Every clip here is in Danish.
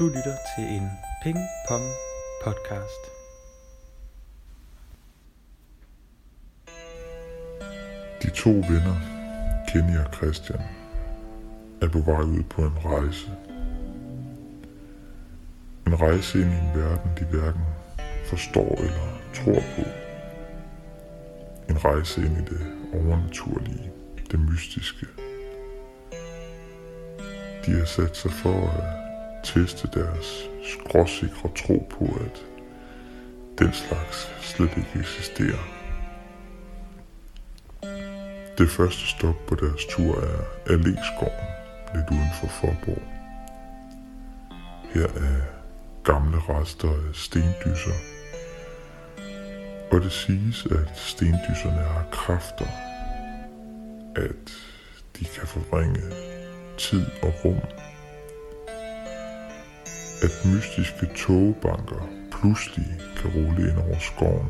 Du lytter til en Ping Pong podcast. De to venner, Kenny og Christian, er på vej ud på en rejse. En rejse ind i en verden, de hverken forstår eller tror på. En rejse ind i det overnaturlige, det mystiske. De har sat sig for at teste deres skråsikre tro på, at den slags slet ikke eksisterer. Det første stop på deres tur er Alléskoven, lidt uden for Forborg. Her er gamle rester af stendyser, og det siges, at stendyserne har kræfter, at de kan forvrænge tid og rum, at mystiske togbanker pludselig kan rulle ind over skoven,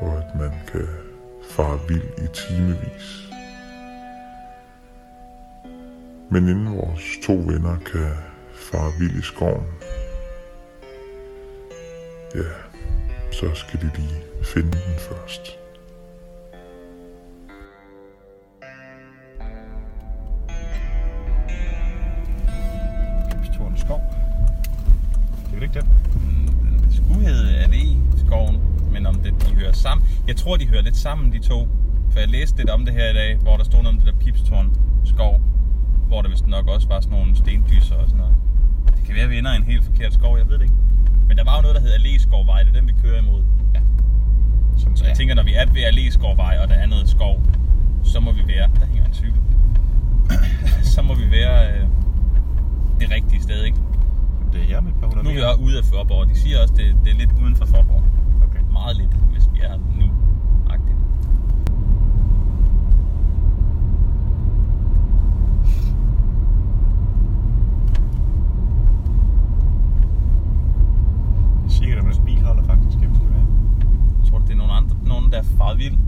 og at man kan fare vild i timevis. Men inden vores to venner kan fare vild i skoven, ja, så skal de lige finde den først. Sammen. Jeg tror, de hører lidt sammen, de to. For jeg læste lidt om det her i dag, hvor der stod noget om det der Pipstårn skov. Hvor der vist nok også var sådan nogle stendyser og sådan noget. Det kan være, at vi ender i en helt forkert skov, jeg ved det ikke. Men der var jo noget, der hed Allé-skovvej, det er den, vi kører imod. Ja. Som Så jeg tænker, når vi er ved Allé-skovvej, og der er noget skov, så må vi være... Der hænger en cykel. så må vi være øh, det rigtige sted, ikke? det er her med et par hundrede Nu er vi ude af Forborg. De siger også, det, det er lidt uden for Forborg. Okay. Meget lidt, hvis vi er nu. -agtigt. Det er sikkert, at en bil holder faktisk, hvis det er. Jeg tror, det er nogle andre, nogen, der er faret vild.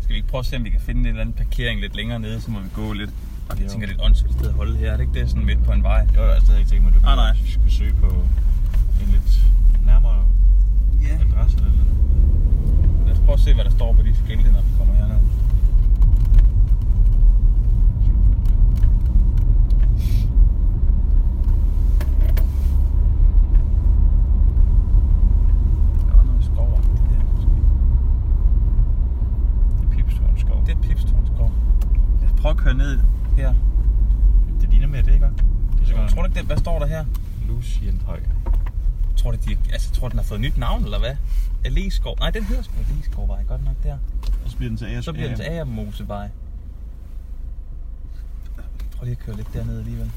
Skal vi ikke prøve at se, om vi kan finde en eller anden parkering lidt længere nede, så må vi gå lidt. Og jeg tænker, det er et åndssvagt sted at holde her. Er det ikke det sådan midt på en vej? Jo, jeg har stadig ikke tænkt mig, at du Nej, nej. skulle søge på en lidt nærmere Ja. adresse eller noget. Lad os prøve at se, hvad der står på de skilte, når vi kommer herned. Der var noget skovagtigt der, måske. Det er Pipstorn skov. Det er Pipstårnskov. Lad os prøve at køre ned her. det ligner mere det, ikke? Det er så Jeg godt tror du ikke det? Hvad står der her? Lucien Høj. Tror du, de, altså, tror du, den har fået nyt navn, eller hvad? Alleskov. Nej, den hedder sgu Alleskovvej. Godt nok der. Og så bliver den til Ager. Så bliver den til Agermosevej. Prøv lige at køre lidt derned alligevel.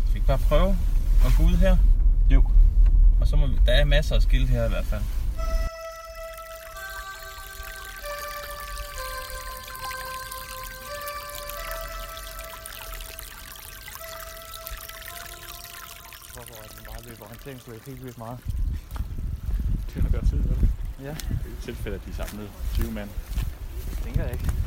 Skal vi ikke bare prøve at gå ud her? Jo. Og så må vi, der er masser af skilt her i hvert fald. Orienteringsløb helt vildt meget? Det har godt tid, vel? Ja, er et tilfælde, at de er samlet 20 mand. det tænker jeg ikke.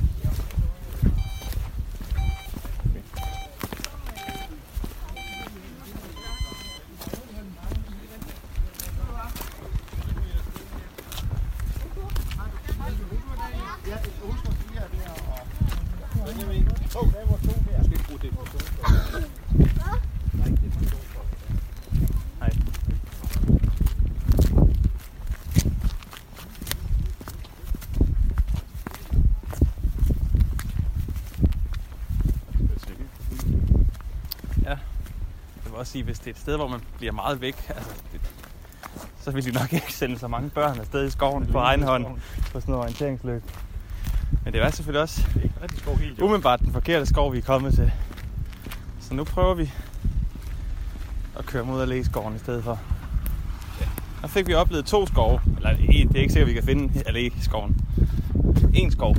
Jeg også sige, hvis det er et sted, hvor man bliver meget væk, altså, det, så vil de nok ikke sende så mange børn afsted i skoven på egen hånd på sådan noget orienteringsløb. Men det er selvfølgelig også ikke rigtig skov helt, umiddelbart den forkerte skov, vi er kommet til. Så nu prøver vi at køre mod Alléskoven i stedet for. Der fik vi oplevet to skove. Eller en, det er ikke sikkert, at vi kan finde Alléskoven. En skov.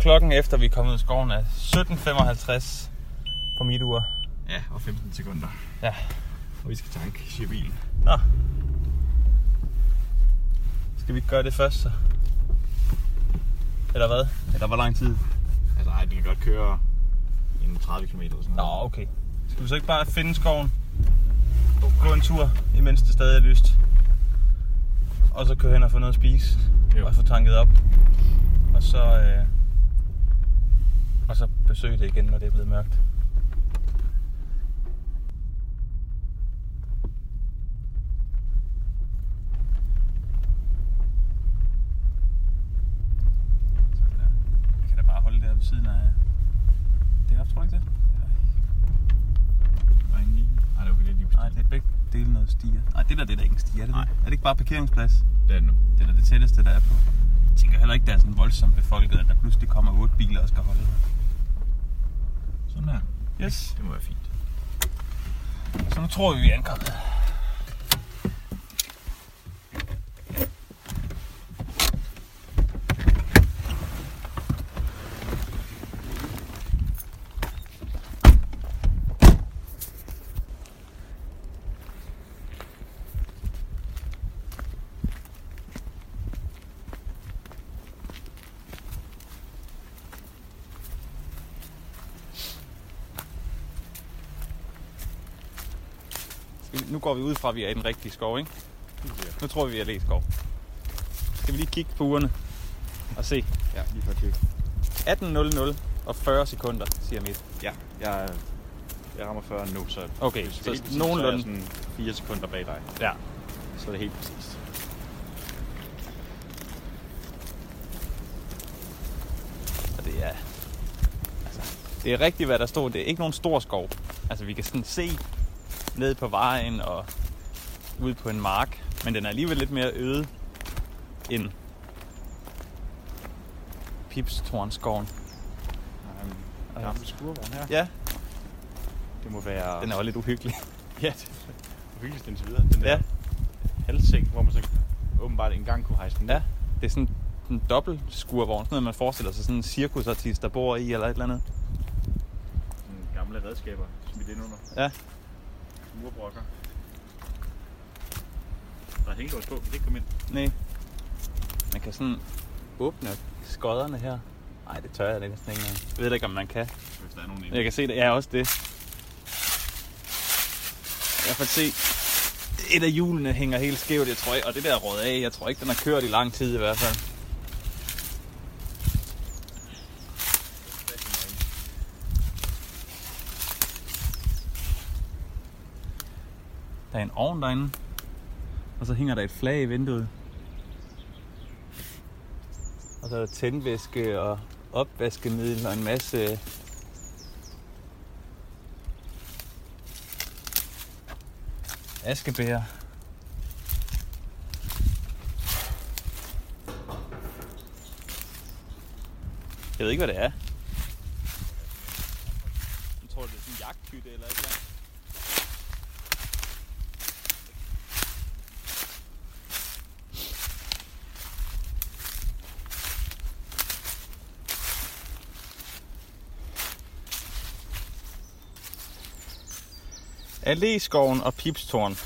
Klokken efter vi er kommet ud af skoven er 17.55 på mit ur. Ja, og 15 sekunder. Ja. Og vi skal tanke, bilen. Nå. Skal vi ikke gøre det først så? Eller hvad? Eller hvor lang tid? Altså, ej, vi kan godt køre en 30 km eller sådan Nå, noget. okay. Skal vi så ikke bare finde skoven? Gå en tur, imens det stadig er lyst. Og så køre hen og få noget at spise. Jo. Og få tanket op. Og så... Øh, og så besøge det igen, når det er blevet mørkt. Sådan der. Vi kan da bare holde der ved siden af det her, tror du ikke det? Der er ingen lige. Nej, det er okay, det er lige Nej, det er begge dele noget stiger. Nej, det der det er da ikke en stige, er det Nej. det? Er det ikke bare parkeringsplads? Det er det nu. Det er da det tætteste, der er på. Ikke, er sådan voldsomt befolket, at der pludselig kommer otte biler og skal holde her. Sådan der. Yes. Det må være fint. Så nu tror vi, vi er ankommet. Nu går vi ud fra, at vi er i den rigtige skov, ikke? Nu tror vi, vi er i Læskov. Skal vi lige kigge på ugerne og se? Ja, lige for at tjekke. 18.00 og 40 sekunder, siger mit. Ja, jeg, jeg rammer 40 nu, så Okay, hvis så præcis, nogenlunde. Så er jeg sådan 4 sekunder bag dig. Ja. Så er det helt præcist. Og det er... Altså, det er rigtigt, hvad der står. Det er ikke nogen stor skov. Altså, vi kan sådan se ned på vejen og ud på en mark. Men den er alligevel lidt mere øde end Pipstornskoven. Der er en gammel skurvogn her. Ja, Det må være... den er jo lidt uhyggelig. Ja, det er hyggeligst indtil videre. Den der Ja. halvseng, hvor man så åbenbart engang kunne hejse den. ned. Ja, det er sådan en dobbelt skurvogn. Sådan noget, man forestiller sig sådan en cirkusartist, der bor i eller et eller andet. Sådan gamle redskaber smidt ind under. Ja. Murbrokker. Der er hængelås på, kan ikke komme ind. Nej. Man kan sådan åbne skodderne her. Nej, det tør jeg næsten ikke engang. Jeg ved ikke, om man kan. Hvis der er nogen inde. Jeg kan se det. Ja, også det. Jeg kan se, et af hjulene hænger helt skævt, jeg tror og det der er råd af, jeg tror ikke, den har kørt i lang tid i hvert fald. Der er en ovn derinde, og så hænger der et flag i vinduet. Og så er der tændvæske og opvaskemiddel og en masse askebæger. Jeg ved ikke, hvad det er. Jeg tror, det er sådan en jagthytte eller et eller andet. Alléskoven og Pipstårn.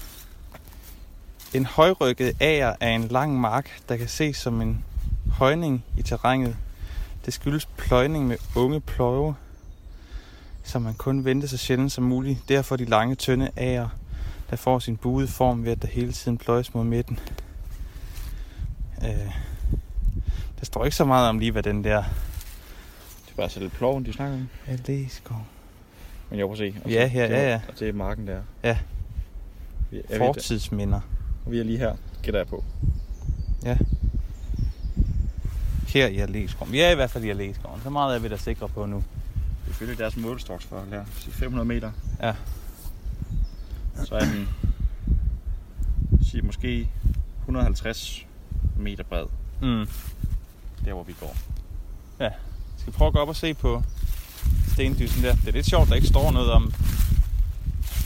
En højrykket ager er en lang mark, der kan ses som en højning i terrænet. Det skyldes pløjning med unge pløje, som man kun venter så sjældent som muligt. Derfor de lange, tynde ager, der får sin buede form ved, at der hele tiden pløjes mod midten. Øh, der står ikke så meget om lige, hvad den der Det er bare så lidt ploven, de snakker om. Alléskov. Men jeg prøver at se. Og Ja, så- ja, det ja, ja. Og det er marken der. Ja. Vi er, Fortidsminder. og vi er lige her, gætter jeg på. Ja. Her i Alléskoven. Vi er i hvert fald i Alléskoven. Så meget er vi da sikre på nu. Ifølge deres målestoksforhold her, så 500 meter, Ja. så er den siger måske 150 meter bred, Mm. der hvor vi går. Skal vi prøve at gå op og se på stendysen der. Det er lidt sjovt, der ikke står noget om,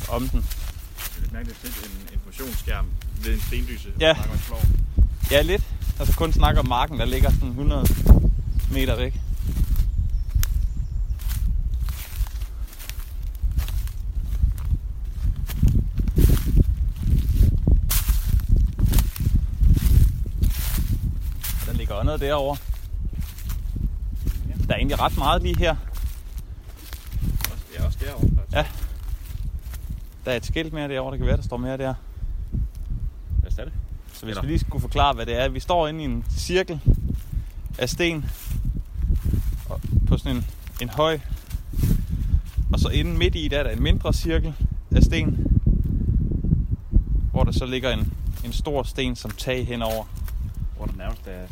om den. Det er lidt mærkeligt at sætte en informationsskærm ved en stendyse, ja. og snakke. Ja, lidt. Altså kun snakker om marken, der ligger sådan 100 meter væk. Der ligger også noget derovre. Der er egentlig ret meget lige her. Ja. Der er et skilt mere derovre, der kan være, der står mere der. Os tage det. Så hvis Eller- vi lige skulle forklare, hvad det er. Vi står inde i en cirkel af sten og på sådan en, en høj. Og så inde midt i, der er der en mindre cirkel af sten, hvor der så ligger en, en stor sten som tag henover. Hvor der nærmest er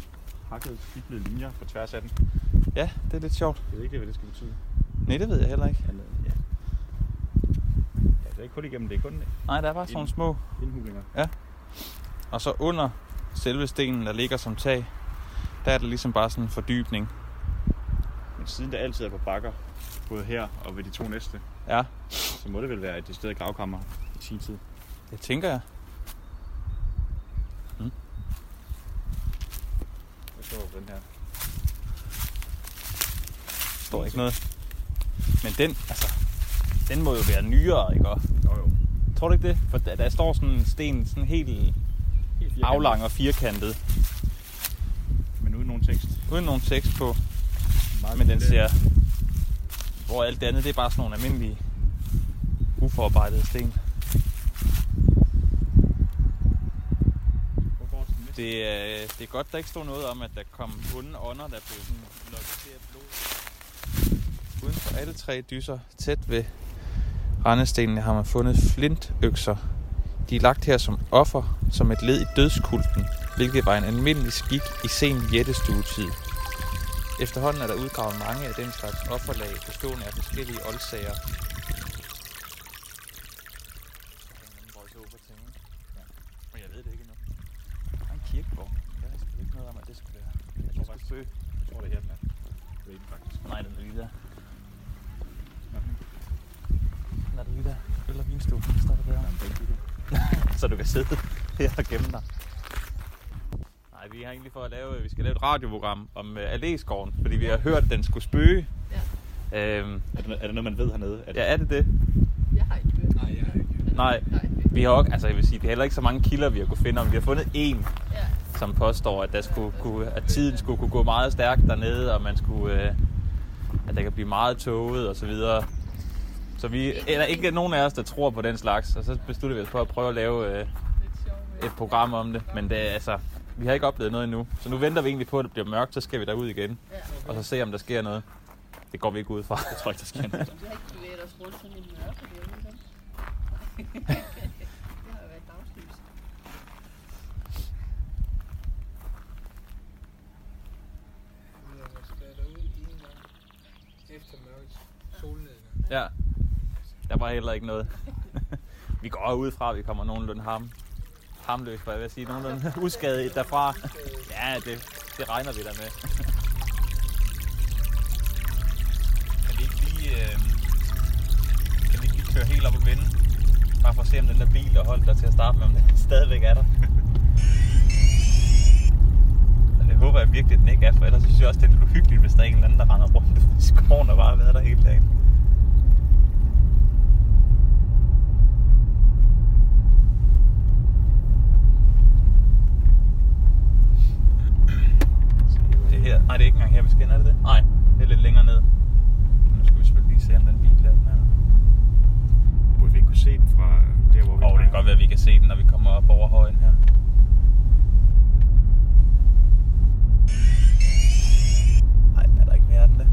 hakket stiplede linjer på tværs af den. Ja, det er lidt sjovt. Jeg ved ikke, hvad det skal betyde. Nej, det ved jeg heller ikke. Eller, ja. ja. det er ikke kun igennem, det er kun Nej, der er bare sådan nogle små. indhulinger. Og så under selve stenen, der ligger som tag, der er der ligesom bare sådan en fordybning. Men siden der altid er på bakker, både her og ved de to næste, Ja, så må det vel være et decideret gravkammer i sin tid. det tænker jeg. Jeg står på den her. Der står ikke noget. Men den, altså, den må jo være nyere, ikke? Og, Jo, jo. tror du ikke det? For der, der står sådan en sten, sådan helt Helt firkantet. aflang og firkantet, Men uden nogen tekst. uden nogen tekst på. Meget Men den lille. ser, hvor alt det andet, det er bare sådan nogle almindelige, uforarbejdede sten. Det er, det er godt, der ikke stod noget om, at der kom onde ånder, der blev sådan lukket til af blod. Uden for alle tre dyser, tæt ved brændestenene har man fundet flintøkser. De er lagt her som offer, som et led i dødskulten, hvilket var en almindelig skik i sen jættestuetid. Efterhånden er der udgravet mange af den slags offerlag, bestående af forskellige oldsager. Men jeg ved det ikke endnu. Der er en kirkegård. Der er sgu ikke noget om, at det skulle være. Jeg tror faktisk, spøge. Jeg tror, det er her, den er. Jeg ved ikke faktisk. Nej, den er lige der. Nå. Den er der lige der. Øl og vinstue. Der står der der. Der er en bænk i det. Så du kan sidde her og gemme dig. Nej, vi har egentlig for at lave, et radioprogram om uh, Alléskoven, fordi vi har hørt, at den skulle spøge. Ja. Øhm, Er det, er det noget, man ved hernede? Er det, ja, er det det? Jeg har ikke hørt. Nej, jeg har ikke. Nej. Nej. Vi har også, altså jeg vil sige, det er heller ikke så mange kilder, vi har kunne finde om. Vi har fundet en, Ja. som påstår, at, der skulle, kunne, at tiden skulle kunne gå meget stærkt dernede, og man skulle, øh, at der kan blive meget tåget og så videre. Så vi er der ikke nogen af os, der tror på den slags, og så besluttede vi os for at prøve at lave øh, et program om det. Men det er altså, vi har ikke oplevet noget endnu. Så nu venter vi egentlig på, at det bliver mørkt, så skal vi derud igen, Ja. og så se, om der sker noget. Det går vi ikke ud fra. Jeg tror ikke, der sker noget. Vi har ikke bevæget os rundt sådan i mørke det har jo været dagslys. Efter mørket solnedgang. Ja, der var heller ikke noget. vi går ud fra, at vi kommer nogenlunde ham, harmløs, for jeg vil sige, nogenlunde uskadet derfra. Ja, det, det regner vi da med. kan vi ikke lige, øh, kan vi ikke lige køre helt op og vende? Bare for at se, om den der bil, der holdt der til at starte med, om den stadigvæk er der. Og det håber jeg virkelig, at den ikke er, for ellers synes jeg også, det er lidt uhyggeligt, hvis der er en eller anden, der render rundt i skoven og bare har været der hele dagen. Det er her. Nej, det er ikke engang her, vi skal ind, er det det? Nej, det er lidt længere ned. Nu skal vi selvfølgelig lige se, om den bil der den er. Burde vi ikke kunne se den fra der, hvor vi Og det kan godt være, at vi kan se den, når vi kommer op over højen her. Nej, er der ikke mere af den der?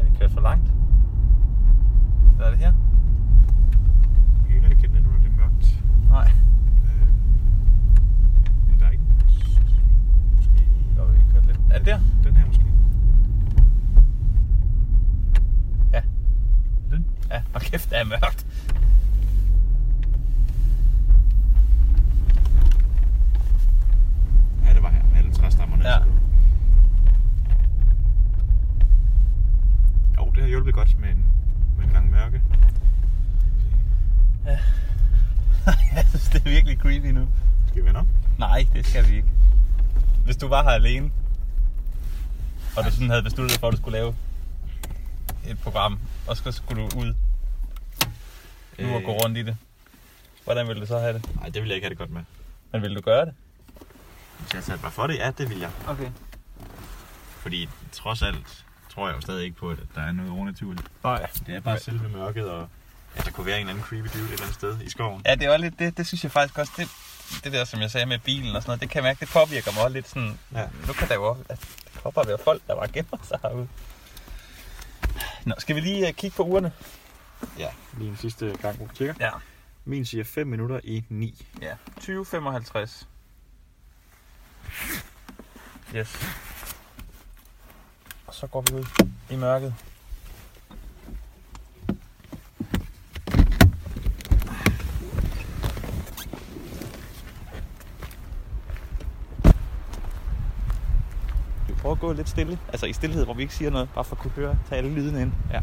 Er vi kørt for langt? Hvad er det her? Jeg kan ikke rigtig kende det nu, når det er mørkt. Nej. Øh, men der er ikke... Måske... Jo, vi kørt lidt. Er det der? Den her måske. Ja. Den? Ja, og kæft, det er mørkt. Ja, det var her med alle træstammerne. Ja. Jo, det har hjulpet godt med en, med en gang mørke. Jeg synes, det er virkelig creepy nu. Skal vi vende om? Nej, det skal vi ikke. Hvis du var her alene, og du sådan havde besluttet dig for, at du skulle lave et program, og så skulle du ud nu og gå rundt i det, hvordan ville du så have det? Nej, det vil jeg ikke have det godt med. Men vil du gøre det? Hvis jeg satte mig for det, ja, det vil jeg. Okay. Fordi trods alt tror jeg jo stadig ikke på, at der er noget overnaturligt. Nej. Det er bare selve mørket, og at der kunne være en eller anden creepy dude et eller andet sted i skoven. Ja, det var lidt det, det synes jeg faktisk også, det, det der, som jeg sagde med bilen og sådan noget, det kan jeg mærke, det påvirker mig også lidt sådan, Ja. nu kan der jo også, at det kan bare være folk, der bare gemmer sig herude. Nå, skal vi lige uh, kigge på ugerne? Ja, lige en sidste gang, hvor vi tjekker. Ja. Min siger 5 minutter i 9. Ja, 2055. Yes. Og så går vi ud i mørket. Gå lidt stille. Altså i stillhed, hvor vi ikke siger noget. Bare for at kunne høre, tage alle lydene ind. Ja.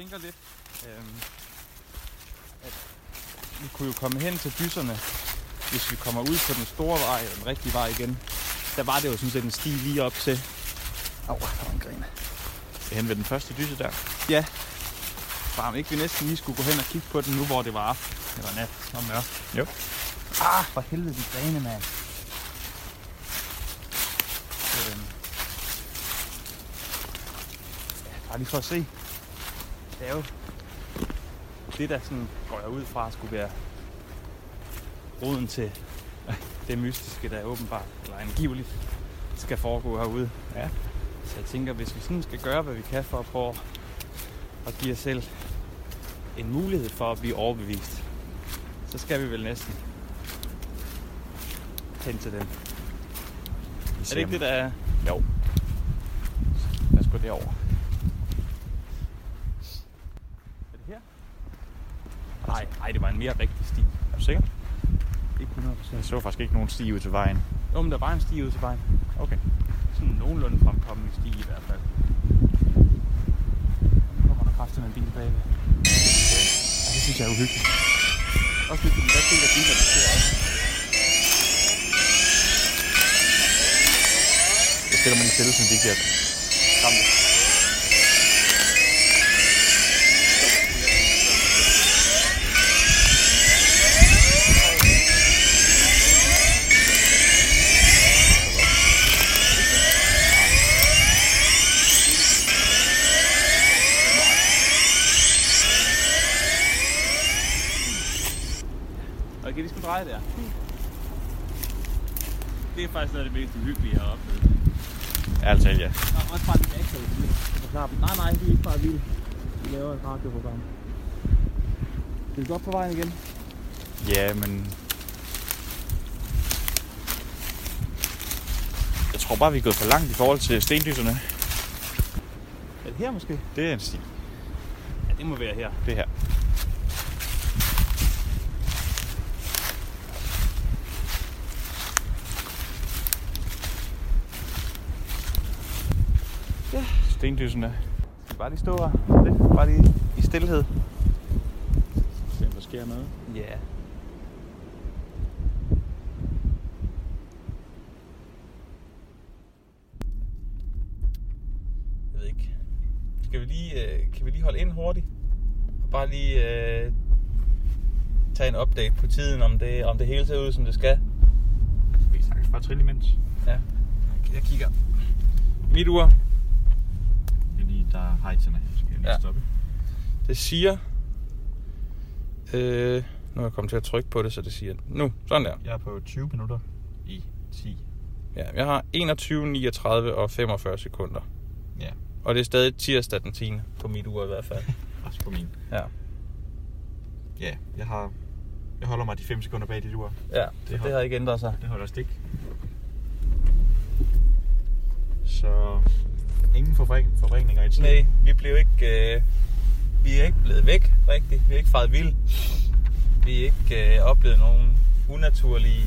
Jeg tænker lidt, øhm, at vi kunne jo komme hen til dyserne, hvis vi kommer ud på den store vej, den rigtige vej igen. Der var det jo sådan set en sti lige op til. Au, der var en gren. Hen ved den første dyse der. Ja. Bare om ikke vi næsten lige skulle gå hen og kigge på den nu, hvor det var aften. Eller nat og mørkt. Jo. Ah, for helvede, de grene, mand. Øhm. Ja, bare lige for at se. Det er jo det, der sådan går jeg ud fra, skulle være roden til det mystiske, der åbenbart, eller angiveligt, skal foregå herude. Ja. Så jeg tænker, hvis vi sådan skal gøre, hvad vi kan for at prøve at give os selv en mulighed for at blive overbevist, så skal vi vel næsten hen til den. Er det ikke det, der er? Jo. Lad os gå derover. Er det her? Nej, nej, det var en mere rigtig sti. Er du sikker? Ikke 100 Jeg så faktisk ikke nogen sti ud til vejen. Jo, men der var en sti ud til vejen. Okay. Sådan en nogenlunde fremkommelig sti i hvert fald. Nu kommer der kraftigt en bil bagved. Ja, det synes jeg er uhyggeligt. Også fordi der er af der ser også. Jeg stiller mig lige stille, så de ikke bliver skræmt. Dreje der? Det er faktisk noget af det mest uhyggelige, jeg har oplevet. Ærligt talt, ja. Og også bare lidt akavet. Det er klart. Nej, nej, vi er ikke bare vilde. Vi laver et radioprogram. Skal vi gå op på vejen igen? Ja, men... Jeg tror bare, vi er gået for langt i forhold til stendyserne. Er det her måske? Det er en sti. Ja, det må være her. Det her. Vi bare lige stå her lidt? Bare lige i stillhed. Se om der sker noget. Ja. Yeah. Jeg ved ikke. Skal vi lige, øh, kan vi lige holde ind hurtigt? Og bare lige øh, tage en update på tiden, om det, om det hele ser ud, som det skal. Vi kan sagtens bare trille imens. Ja. Jeg kigger. Mit ur, lige, der er hejterne. Skal jeg lige Ja. stoppe? det siger... Øh, nu er jeg kommet til at trykke på det, så det siger... Nu, sådan der. Jeg er på 20 minutter i 10. Ja, jeg har 21, 39 og 45 sekunder. Ja. Og det er stadig tirsdag den 10. på mit ur i hvert fald. Også på min. Ja. Ja, jeg har... Jeg holder mig de 5 sekunder bag dit ur. Ja, det, det hold- har ikke ændret sig. Det holder stik. Så ingen forvrængninger i tiden. Nej, vi blev ikke... Øh, vi er ikke blevet væk rigtigt. Vi er ikke faret vild. vi ikke øh, oplevede nogen unaturlige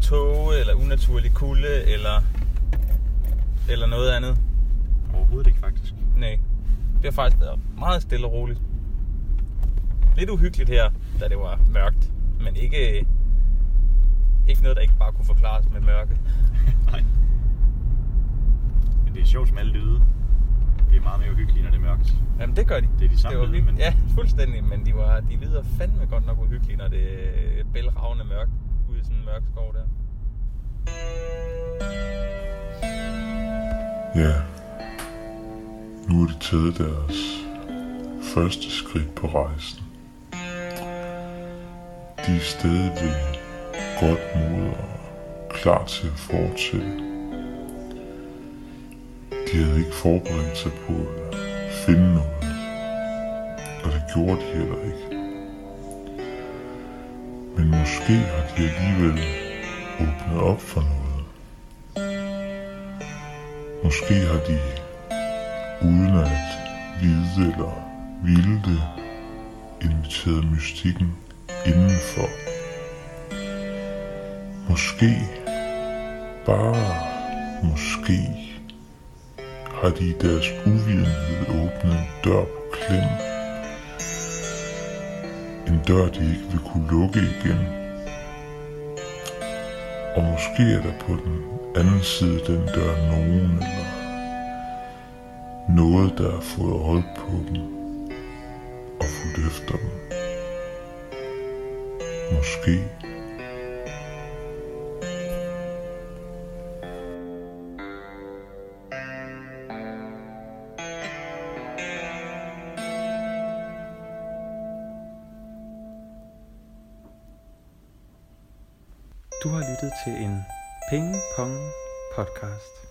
tåge, eller unaturlig kulde, eller, eller noget andet. Overhovedet ikke, faktisk. Nej, det har faktisk været meget stille og roligt. Lidt uhyggeligt her, da det var mørkt, men ikke, ikke noget, der ikke bare kunne forklares med mørke. Nej. Det er sjovt med alle lyde. Det er meget mere uhyggeligt, når det er mørkt. Jamen det gør de. Det er de samme det var lyde, men- Ja, fuldstændig, men de, var, de lyder fandme godt nok uhyggelige, når det er bælragende mørkt ude i sådan en mørk skov der. Ja, nu har de taget deres første skridt på rejsen. De er stadig ved godt mod og klar til at fortsætte. De havde ikke forberedt sig på at finde noget, og det gjorde de heller ikke. Men måske har de alligevel åbnet op for noget. Måske har de, uden at vide eller ville det, inviteret mystikken indenfor. Måske, bare måske, har de i deres uvidenhed åbnet en dør på klem. En dør, de ikke vil kunne lukke igen. Og måske er der på den anden side den dør nogen eller noget, der har fået øje på dem og fulgt efter dem. Måske. Pong podcast.